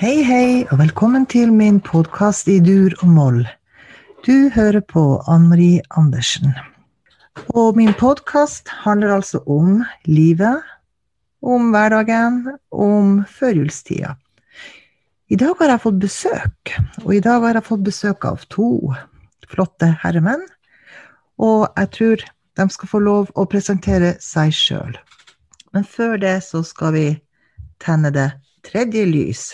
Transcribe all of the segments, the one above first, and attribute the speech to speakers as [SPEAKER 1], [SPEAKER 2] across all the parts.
[SPEAKER 1] Hei, hei, og velkommen til min podkast i dur og moll. Du hører på Ann Marie Andersen. Og min podkast handler altså om livet, om hverdagen, om førjulstida. I dag har jeg fått besøk, og i dag har jeg fått besøk av to flotte herremenn. Og jeg tror de skal få lov å presentere seg sjøl. Men før det så skal vi tenne det tredje lys.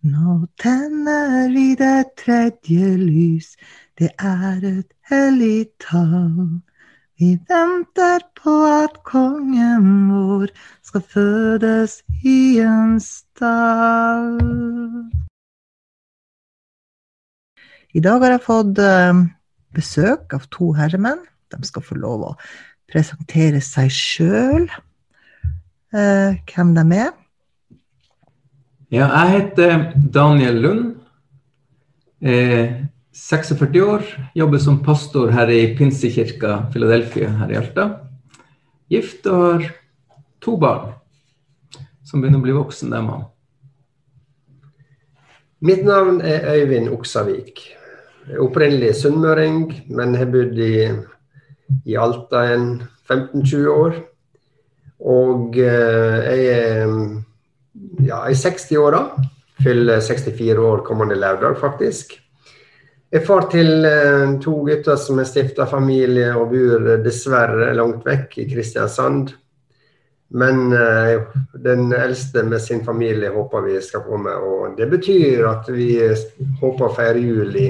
[SPEAKER 1] Nå tenner vi det tredje lys, det er et hellig tall. Vi venter på at kongen vår skal fødes i en stall. I dag har jeg fått eh, besøk av to herremenn. De skal få lov å presentere seg sjøl, eh, hvem de er.
[SPEAKER 2] Ja, jeg heter Daniel Lund. Eh, 46 år. Jobber som pastor her i Pinsekirka Philadelphia her i Alta. Gift og har to barn som begynner å bli voksen, dem òg.
[SPEAKER 3] Mitt navn er Øyvind Oksavik. Opprinnelig sunnmøring, men har bodd i, i Alta en 15-20 år. Og eh, jeg er ja, i 60-åra. Fyller 64 år kommende lørdag, faktisk. Jeg er far til eh, to gutter som har stifta familie og bor dessverre langt vekk i Kristiansand. Men eh, den eldste med sin familie håper vi skal komme. og Det betyr at vi håper å feire jul i,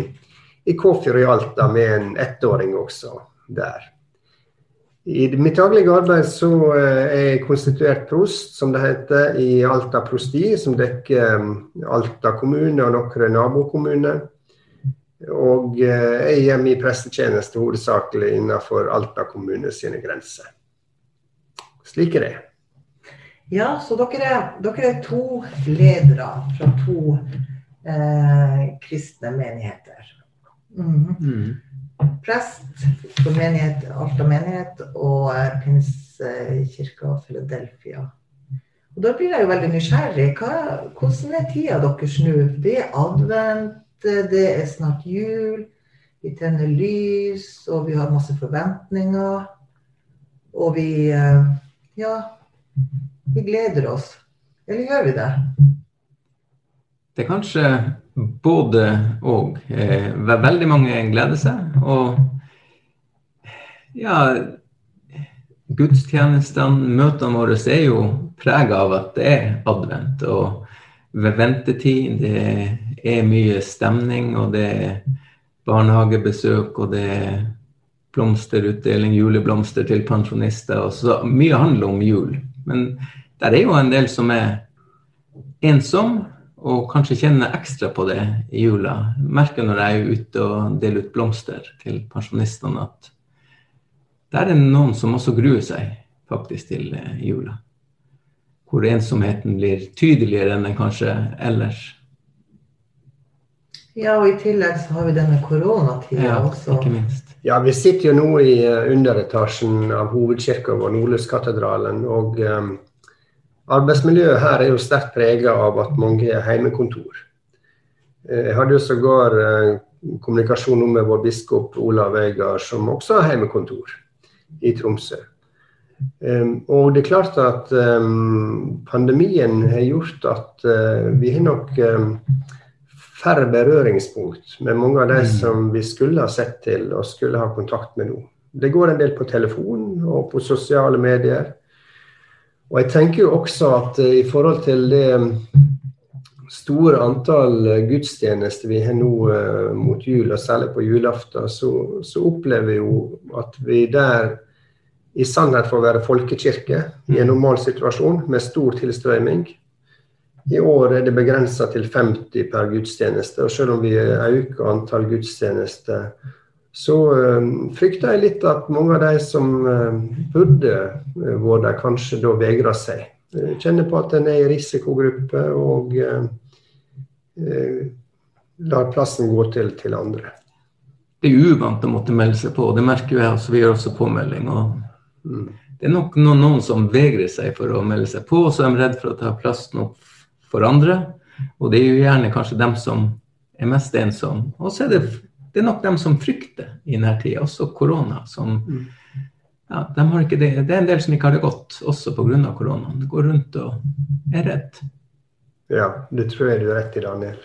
[SPEAKER 3] i Kåfjord i Alta med en ettåring også der. I mitt daglige arbeid så eh, er jeg konstituert prost, som det heter, i Alta prosti, som dekker mm, Alta kommune og noen nabokommuner. Og eh, jeg er min prestetjeneste hovedsakelig innenfor Alta kommune sine grenser. Slik er det.
[SPEAKER 1] Ja, så dere er, dere er to ledere fra to eh, kristne menigheter. Mm. Mm prest for menighet, Alta menighet og Pinsekirka Philadelphia. Og Da blir jeg jo veldig nysgjerrig. Hva, hvordan er tida deres nå? Det er advent, det er snart jul. Vi tenner lys, og vi har masse forventninger. Og vi eh, Ja, vi gleder oss. Eller gjør vi det?
[SPEAKER 2] Det er kanskje både og. Eh, veldig mange gleder seg. Og ja, gudstjenestene, møtene våre, er jo prega av at det er advent. Og ved ventetid det er mye stemning, og det er barnehagebesøk, og det er blomsterutdeling, juleblomster til pensjonister. Og så mye handler om jul. Men der er jo en del som er ensom, og kanskje kjenne ekstra på det i jula. Merker når jeg er ute og deler ut blomster til pensjonistene, at der er det noen som også gruer seg faktisk til eh, jula. Hvor ensomheten blir tydeligere enn den kanskje ellers.
[SPEAKER 1] Ja, og i tillegg så har vi denne koronatida
[SPEAKER 2] ja,
[SPEAKER 1] også.
[SPEAKER 2] Ikke minst.
[SPEAKER 3] Ja, vi sitter jo nå i eh, underetasjen av hovedkirka vår, Nordlyskatedralen. og um, Arbeidsmiljøet her er jo sterkt prega av at mange har heimekontor. Eh, jeg hadde jo sågar eh, kommunikasjon med vår biskop Olav Øygard, som også har heimekontor i Tromsø. Og det er klart at pandemien har gjort at eh, vi har nok færre berøringspunkt med mange av de mm. som vi skulle ha sett til og skulle ha kontakt med nå. Det går en del på telefon og på sosiale medier. Og jeg tenker jo også at eh, i forhold til det mm, store antall eh, gudstjenester vi har nå uh, mot jul, og særlig på julaften, så, så, opplever vi jo at vi der i sannhet får være folkekirke i en normal situasjon med stor tilstrøyming. I år er det begrensa til 50 per gudstjeneste, og selv om vi øker antall gudstjenester så øh, frykter jeg litt at mange av de som øh, burde øh, vært der, kanskje da vegrer seg. Kjenner på at en er i risikogruppe og lar plassen gå til, til andre.
[SPEAKER 2] Det er uvant å måtte melde seg på, det merker jeg også. Vi gjør også påmelding. og mm. det er nok noen, noen, som vegrer seg for å melde seg på, og så er de redd for å ta plassen opp for andre. Og det er jo gjerne kanskje dem som er mest ensomme. Og så er det, det er nok dem som frykter i denne tida, også korona. som ja, de har ikke det. det er en del som ikke har det godt, også pga. koronaen. Går rundt og er redd.
[SPEAKER 3] Ja, det tror jeg du har rett i, Daniel.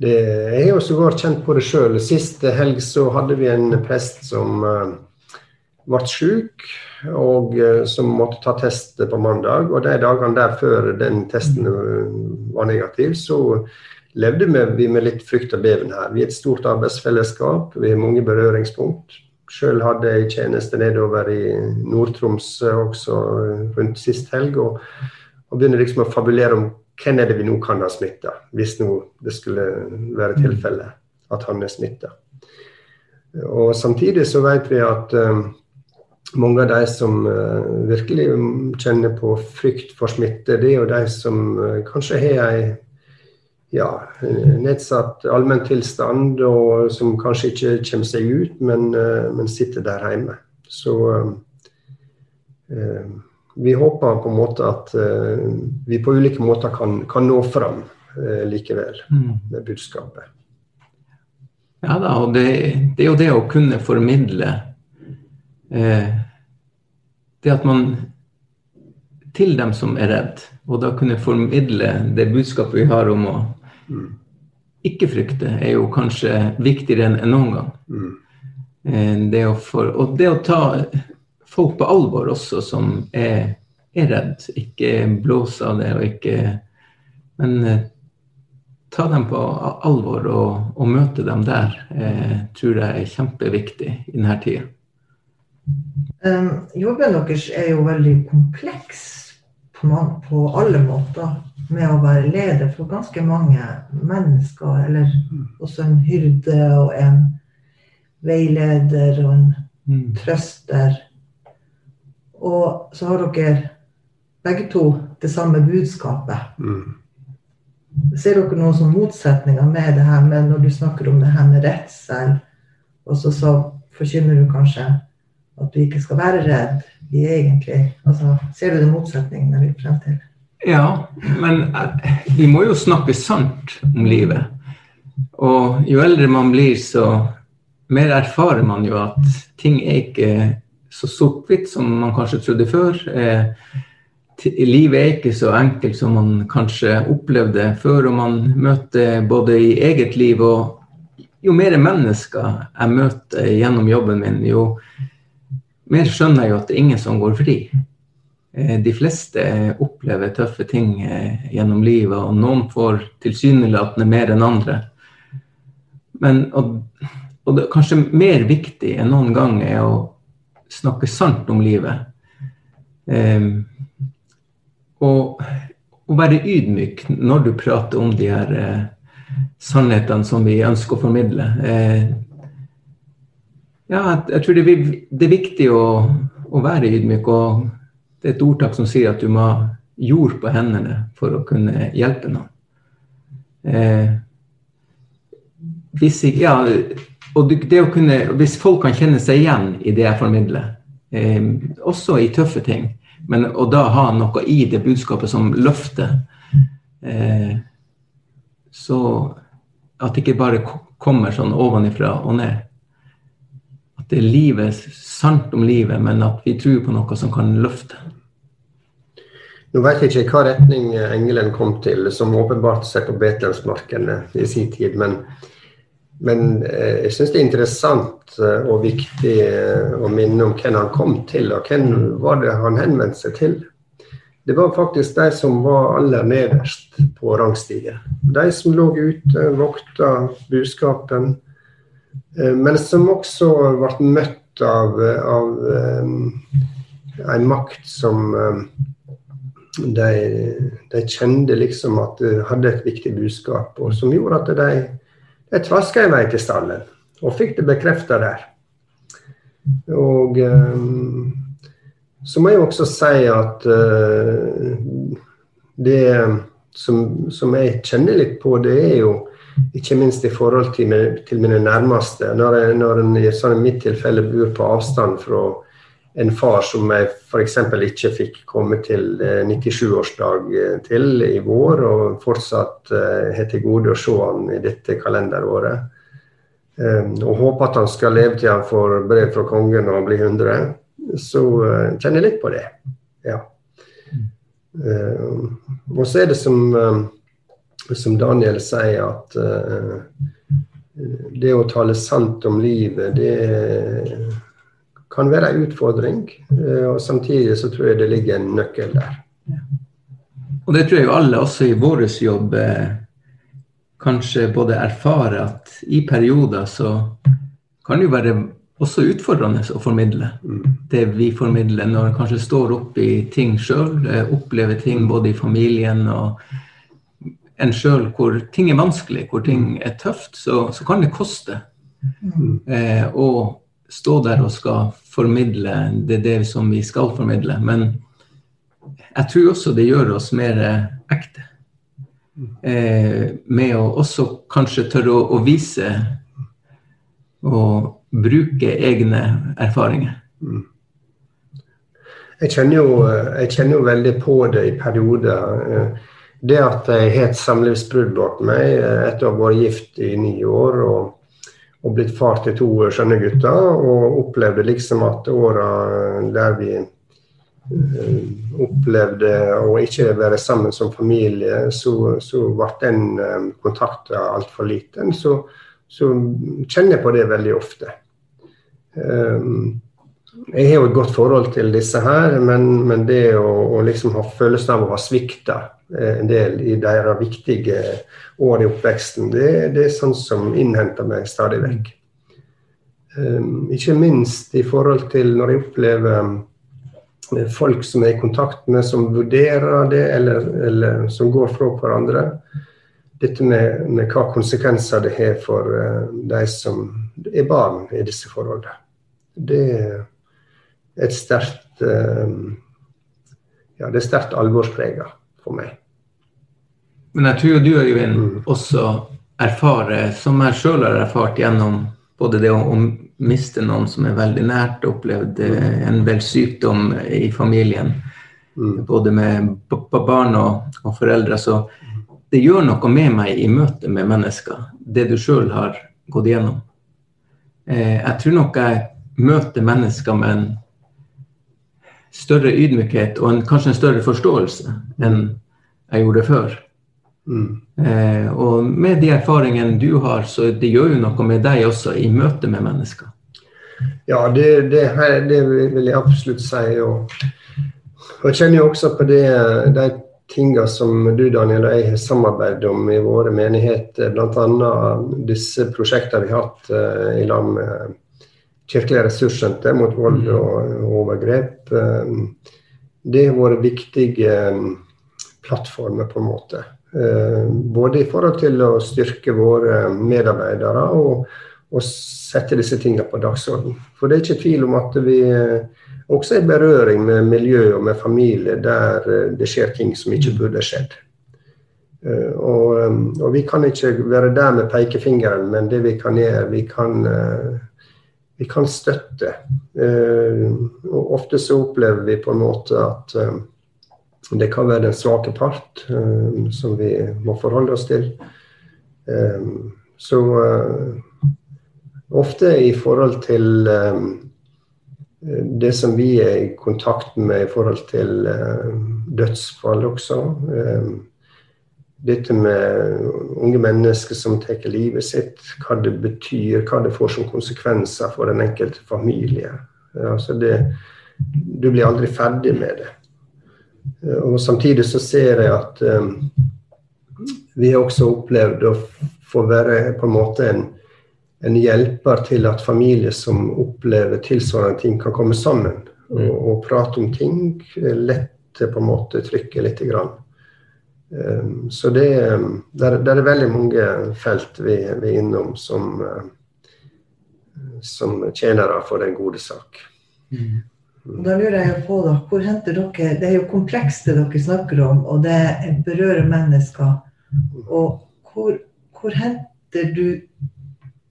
[SPEAKER 3] Det, jeg har jo sågar kjent på det sjøl. Sist helg så hadde vi en prest som uh, ble syk, og uh, som måtte ta test på mandag. Og de dagene der før den testen var negativ, så levde vi med litt frykt og beven her. Vi er et stort arbeidsfellesskap, vi har mange berøringspunkt. Sjøl hadde jeg tjeneste nedover i Nord-Troms også rundt sist helg, og, og begynner liksom å fabulere om hvem er det vi nå kan ha smitta, hvis nå det skulle være tilfelle at han er smitta. Og Samtidig så vet vi at um, mange av de som uh, virkelig kjenner på frykt for smitte, det er jo de som uh, kanskje har ei ja, nedsatt allmenntilstand, og som kanskje ikke kommer seg ut, men, uh, men sitter der hjemme. Så eh, vi håper på en måte at eh, vi på ulike måter kan, kan nå fram eh, likevel mm. med budskapet.
[SPEAKER 2] Ja da, og det, det, er jo det å kunne formidle eh, Det at man til dem som er redd, og da kunne formidle det budskapet vi har om å ikke frykte, er jo kanskje viktigere enn noen gang. Mm. Eh, det for, og det å ta folk på alvor også som er, er redd. Ikke blåse av det og ikke Men eh, ta dem på alvor og, og møte dem der eh, tror jeg er kjempeviktig i denne tida.
[SPEAKER 1] Um, jobben deres er jo veldig kompleks på, på, alle måter med å være leder for ganske mange mennesker. Eller også en hyrde og en veileder og en mm. trøster. Og så har dere begge to det samme budskapet. Mm. Ser dere noen sånn motsetninger med det her med når du snakker om det her med redsel, og så, så forkynner du kanskje at du ikke skal være redd vi egentlig altså, Ser du den motsetningen jeg vil frem til?
[SPEAKER 2] Ja, men eh, vi må jo snakke sant om livet. Og jo eldre man blir, så mer erfarer man jo at ting er ikke så sort-hvitt som man kanskje trodde før. Eh, livet er ikke så enkelt som man kanskje opplevde før. Og man møter både i eget liv og jo mer mennesker jeg møter gjennom jobben min, jo mer skjønner jeg jo at det er ingen som går fri. Eh, de fleste opplever tøffe ting eh, gjennom livet, og noen får tilsynelatende mer enn andre. Men, og, og det kanskje mer viktig enn noen gang er å snakke sant om livet. Um, og, og, være ydmyk når du prater om de her uh, sannhetene som vi ønsker å formidle. Uh, ja, jeg tror det det er viktig å, å, være ydmyk. og Det er et ordtak som sier at du må ha jord på hendene for å kunne hjelpe noen. Eh, hvis, ja, og det å kunne, Hvis folk kan kjenne seg igjen i det jeg formidler, eh, også i tøffe ting, men å da ha noe i det budskapet som løfter, eh, så at det ikke bare kommer sånn ovenifra og ned. Det er livet, sant om livet, men at vi tror på noe som kan løfte.
[SPEAKER 3] Nå vet jeg ikke hva retning engelen kom til, som åpenbart seg på Betlehemsmarkene i sin tid. men men eh, jeg syns det er interessant eh, og viktig eh, å minne om hvem han kom til, og hvem var det han henvendte seg til. Det var faktisk de som var aller nederst på rangstigen. De som lå ute, vokta budskapen, men som også ble møtt av, av en makt som de, de kjente liksom at hadde et viktig budskap, og som gjorde at de de traska i vei til stallen og fikk det bekrefta der. Og så må jeg også si at det som, som, jeg kjenner litt på, det er jo ikke minst i forhold til, til mine nærmeste. Når, jeg, når en i sånn mitt tilfelle bor på avstand fra en far som jeg f.eks. ikke fikk komme til 97-årsdag til i vår, og fortsatt har til gode å se han i dette kalenderåret. Og håper at han skal leve til han får brev fra kongen og blir 100. Så kjenner jeg litt på det. Ja. Og så er det som som Daniel sier, at uh, det å tale sant om livet, det kan være en utfordring. Uh, og samtidig så tror jeg det ligger en nøkkel der. Ja.
[SPEAKER 2] Og det tror jeg jo alle, også i vår jobb, uh, kanskje både erfarer at i perioder så kan det jo være også utfordrende å formidle mm. det vi formidler, når en kanskje står opp i ting sjøl, opplever ting både i familien og en sjøl hvor ting er vanskelig, hvor ting er tøft, så, så kan det koste mm. eh, å stå der og skal formidle det, det som vi skal formidle. Men jeg tror også det gjør oss mer ekte. Eh, med å også kanskje tørre å, å vise og bruke egne erfaringer. Mm.
[SPEAKER 3] Jeg kjenner, jo, jeg kjenner jo veldig på det i perioder. Eh, det at jeg har et samlivsbrudd bak meg eh, etter å ha vært gift i ni år og, og blitt far til to skjønne gutter, og opplevde liksom at åra der vi uh, opplevde å ikke være sammen som familie, så, så ble den um, kontakta altfor liten. Så, så, kjenner jeg på det veldig ofte. Um, jeg har jo et godt forhold til disse her, men, men det å, å liksom ha følelsen av å ha svikta Eh, en del i deres viktige år i oppveksten. Det, det er sånn som innhenter meg stadig vekk. Um, ikke minst i forhold til når jeg opplever eh, folk som er i kontakt med, som vurderer det, eller, eller som går fra hverandre. Dette med, med, hva konsekvenser det har for uh, de som er barn i disse forholdene. Det er et sterkt uh, ja, det er sterkt alvorsprega for meg.
[SPEAKER 2] Men jeg tror du Øyvind mm. også erfarer, som jeg sjøl har erfart gjennom både det å, å, miste noen som er veldig nært, opplevd mm. en del sykdom i familien, mm. både med barn og, og, foreldre. Så det gjør noe med meg i møte med mennesker, det du sjøl har gått gjennom. Eh, jeg tror nok jeg møter mennesker med en større ydmykhet og en, kanskje en større forståelse enn jeg gjorde før. Mm. Eh, og med de erfaringene du har, så det gjør jo noe med deg også i møte med mennesker.
[SPEAKER 3] Ja, det, det, det vil jeg absolutt si. Og, og jeg kjenner jo også på det, de tingene som du Daniel og jeg har samarbeidet om i våre menigheter, bl.a. disse prosjektene vi har hatt uh, i lag med Kirkelig ressurssenter mot vold mm. og overgrep. Um, det har vært viktige um, plattformer, på en måte. Eh, både i forhold til å styrke våre medarbeidere og, og sette disse tingene på dagsordenen. For det er ikke tvil om at vi eh, også er i berøring med miljø og med familie der eh, det skjer ting som ikke burde skjedd. Og, og, vi kan ikke være der med pekefingeren, men det vi kan gjøre, vi kan, vi kan støtte. Og ofte så opplever vi på en måte at det kan være den svake part um, som vi må forholde oss til. Så ofte i forhold til det som vi er i kontakt med i forhold til dødsfall også. Dette med unge mennesker som tar livet sitt, hva det betyr, hva det får som konsekvenser for den enkelte familie. Altså det, du blir aldri ferdig med det. Og Samtidig så ser jeg at um, vi har også opplevd å få være på en måte en, en, hjelper til at familier som opplever tilsvarende ting, kan komme sammen og, og prate om ting. Lette på en måte trykket lite grann. Um, så det, der, der, er veldig mange felt vi, vi er innom som, uh, som tjenere for den gode sak. Mm.
[SPEAKER 1] Da lurer jeg på, da, hvor henter dere Det er jo komplekst det dere snakker om, og det berører mennesker. Og hvor, hvor henter du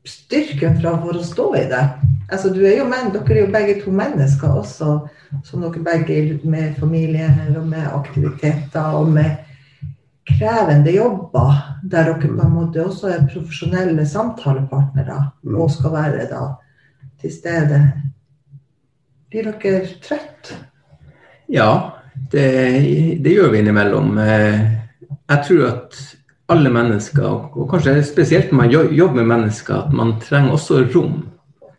[SPEAKER 1] styrken fra for å stå i det? Altså, du er jo menn, dere er jo begge to mennesker også, som dere begge med familie og med aktiviteter og med krevende jobber, der dere på en måte også er profesjonelle samtalepartnere mm. og skal være da til stede. Blir dere trøtt?
[SPEAKER 2] Ja, det, det gjør vi innimellom. Eh, jeg tror at alle mennesker, og kanskje spesielt når man jobber med mennesker, at man trenger også rom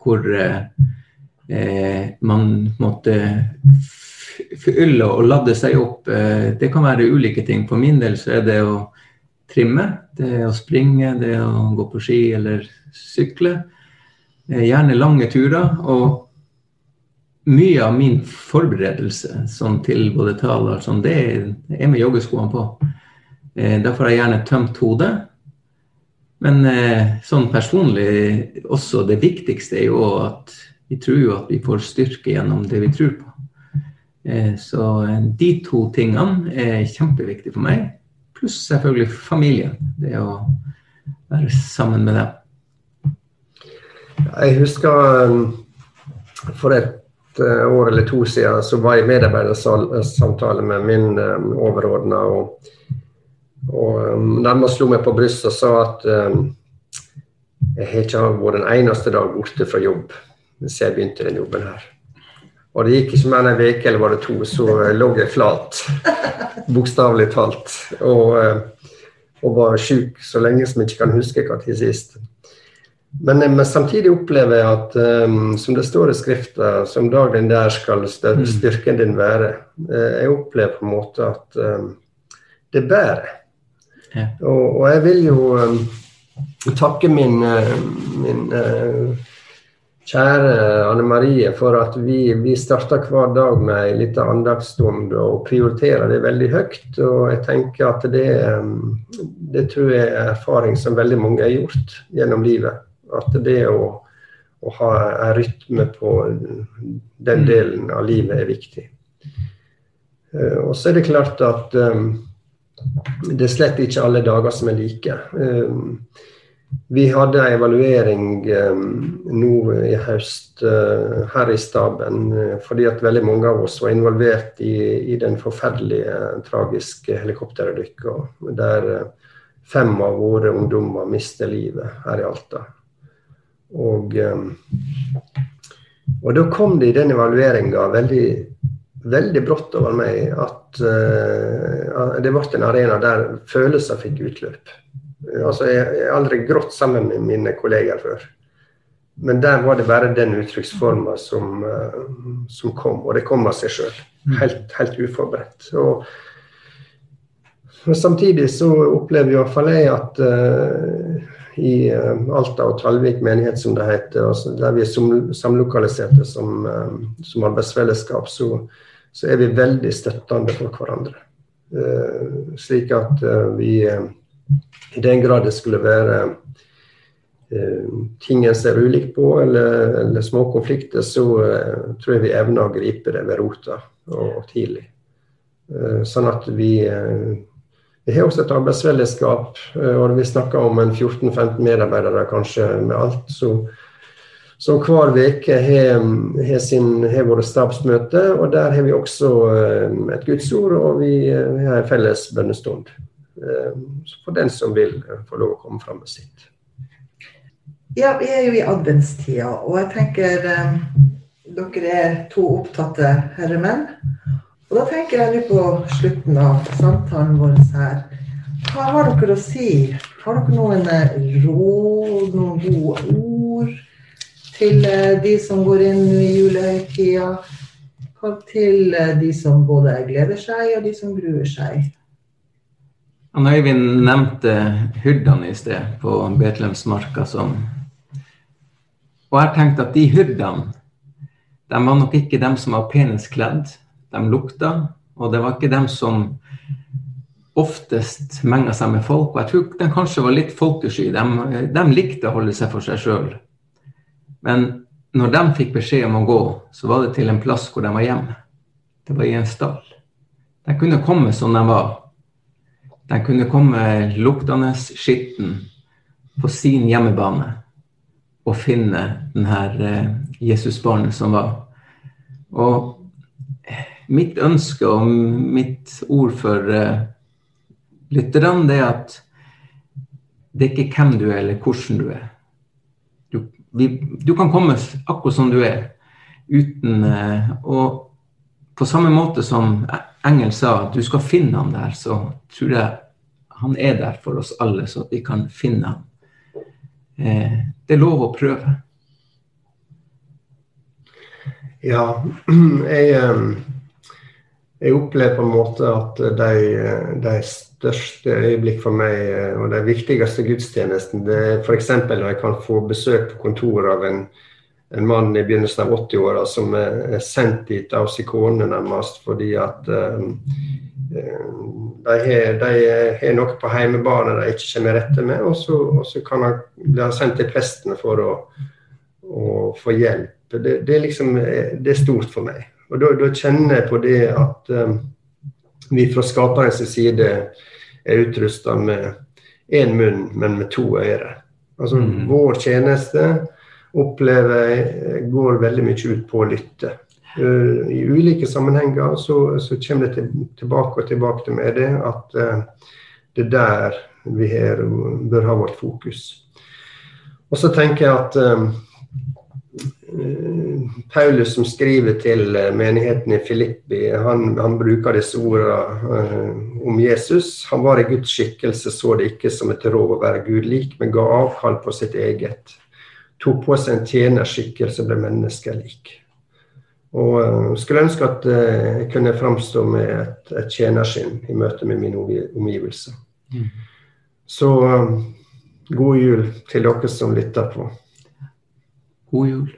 [SPEAKER 2] hvor eh, man måtte fylle og lade seg opp. Eh, det kan være ulike ting. For min del så er det å trimme, det å springe, det å gå på ski eller sykle. Eh, gjerne lange turer. Og mye av min forberedelse sånn til både taler sånn, det er med joggeskoene på. Eh, da får jeg gjerne tømt hodet. Men eh, sånn personlig også det viktigste er jo at vi tror jo at vi får styrke gjennom det vi tror på. Eh, så de to tingene er kjempeviktige for meg. Pluss selvfølgelig familien. Det å være sammen med dem.
[SPEAKER 3] Jeg husker for et år eller to siden så var jeg medarbeidersamtale med min overordna. Og og de slo meg på brystet og sa at jeg har ikke vært en eneste dag borte fra jobb siden jeg begynte den jobben her. Og det gikk ikke mer enn en uke eller var det to, så lå jeg flat. Bokstavelig talt. Og, uh, og var sjuk så lenge som jeg ikke kan huske tid sist. Men, men, samtidig opplever jeg at, um, som det står i skrifta, som dagen der skal mm. styrken din være. Jeg opplever på en måte at um, det bærer. Ja. Og, og, jeg vil jo um, takke min, min uh, kjære Anne Marie for at vi, vi starter hver dag med en liten andagsstund og prioriterer det veldig høyt. Og jeg tenker at det, um, det tror jeg er erfaring som veldig mange har gjort gjennom livet. At det å, å ha en rytme på den mm. delen av livet er viktig. Uh, og så er det klart at um, det er slett ikke alle dager som er like. Vi hadde en evaluering um, nå i høst uh, her i staben uh, fordi at veldig mange av oss var involvert i, i den forferdelige, tragiske helikopterulykka der uh, fem av våre ungdommer mistet livet her i Alta. Og, um, og da kom det i den evalueringa veldig veldig brått over meg at det ble en arena der følelser fikk utløp. Altså, jeg har aldri grått sammen med mine kolleger før. Men der var det bare den uttrykksforma som, uh, som, kom, og det kom av seg sjøl. Mm. Helt, helt, uforberedt. Og, men samtidig så opplever i hvert fall jeg at uh, i Alta og Talvik menighet, som det heter, altså der vi er samlokaliserte som, som arbeidsfellesskap, så, så er vi veldig støttende for hverandre. Uh, slik at uh, vi uh, i den grad det skulle være ting en ser ulikt på, eller, eller små konflikter, så tror jeg vi evner å gripe det ved rota og, og tidlig. sånn at vi vi har også et arbeidsfellesskap, og vi snakker om en 14-15 medarbeidere kanskje med alt. Så, som hver uke har, har våre stabsmøte. og Der har vi også eh, et gudsord, og vi eh, har en felles bønnestund. Eh, for den som vil få lov å komme fram med sitt.
[SPEAKER 1] Ja, vi er jo i adventstida, og jeg tenker dere er to opptatte herremenn. Og da tenker jeg på slutten av samtalen vår her. Hva har dere å si? Har dere noen råd, noen gode ord? til eh, de som går inn i julehøytida. Til eh, de som både gleder seg, og de som gruer seg.
[SPEAKER 2] Han Øyvind nevnte hyrdene i sted på Betlehemsmarka Og jeg tenkte at de hyrdene, de var nok ikke dem som var penest kledd. De lukta, og det var ikke dem som oftest menga seg med folk. Og jeg tror de kanskje var litt folkesky. De, de likte å holde seg for seg sjøl. Men når de fikk beskjed om å gå, så var det til en plass hvor de var hjemme. Det var i en stall. De kunne komme som de var. De kunne komme luktende skitten på sin hjemmebane. og finne denne eh, Jesusbarnet som var. Og mitt ønske og mitt ord for uh, lytterne, det er at det er ikke hvem du er, eller hvordan du er. Du, vi, du kan komme akkurat som du er, uten uh, Og på samme måte som Engel sa at du skal finne ham der, så tror jeg han er der for oss alle, så vi kan finne ham. Eh, det er lov å prøve.
[SPEAKER 3] Ja, jeg jeg opplever på en måte at de, de største øyeblikk for meg, og de viktigste gudstjenestene, det er f.eks. når jeg kan få besøk på kontoret av en, en mann i begynnelsen av 80-åra som er sendt dit av sin kone, nærmest, fordi at de har, de har, noe på hjemmebane de ikke kommer rette med, og så, og så kan han bli sendt til presten for å, å få hjelp. Det, det, er liksom, det er stort for meg. Og da, kjenner jeg på det at um, vi fra skaperens side er utrusta med én munn, men med to ører. Altså mm. vår tjeneste opplever jeg går veldig mye ut på å lytte. Uh, I ulike sammenhenger så, så kommer det til, tilbake og tilbake til meg det at uh, det er der vi her bør ha vårt fokus. Og så tenker jeg at um, Paulus som skriver til eh, menigheten i Filippi, han, han bruker disse ordene om Jesus. Han var i Guds skikkelse, så det ikke som et råd å være Gud lik, men ga avkall på sitt eget. Tok på seg en tjenerskikkelse, ble menneskelik. Og skulle ønske at uh, jeg kunne framstå med et, et tjenerskinn i møte med mine omgivelser. Mm. Så god jul til dere som lytter på.
[SPEAKER 2] God jul.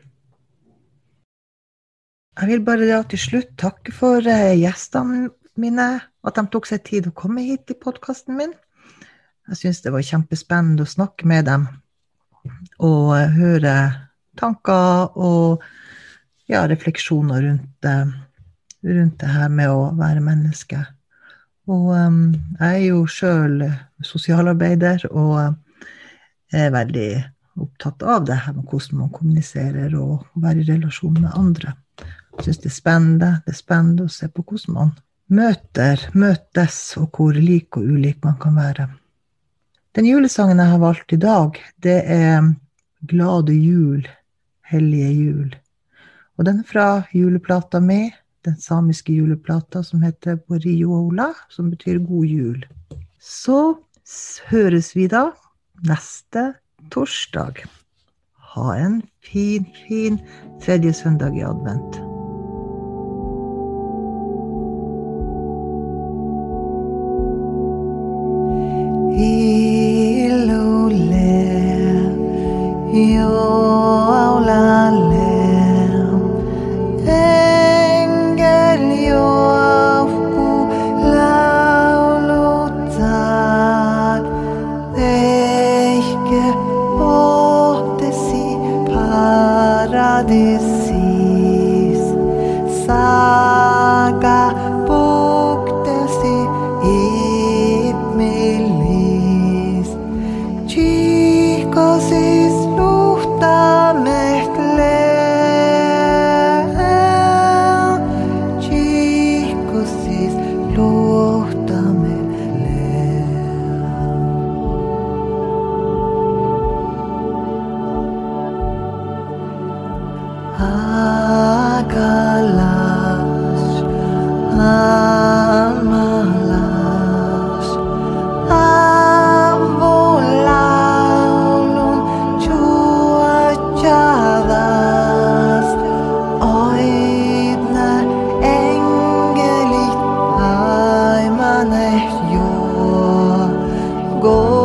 [SPEAKER 1] Jeg vil bare da til slutt takke for eh, gjestene mine, at de tok seg tid å komme hit til podkasten min. Jeg syns det var kjempespennende å snakke med dem og eh, høre tanker og ja, refleksjoner rundt det, rundt det her med å være menneske. Og um, jeg er jo sjøl sosialarbeider og er veldig opptatt av det her med hvordan man kommuniserer og være i relasjon med andre. Jeg syns det er spennende. Det er spennende å se på hvordan man møter, møtes, og hvor lik og ulik man kan være. Den julesangen jeg har valgt i dag, det er Glade jul, hellige jul. Og den er fra juleplata mi, den samiske juleplata som heter Boriola, som betyr god jul. Så høres vi da neste torsdag. Ha en fin, fin tredje søndag i advent. go.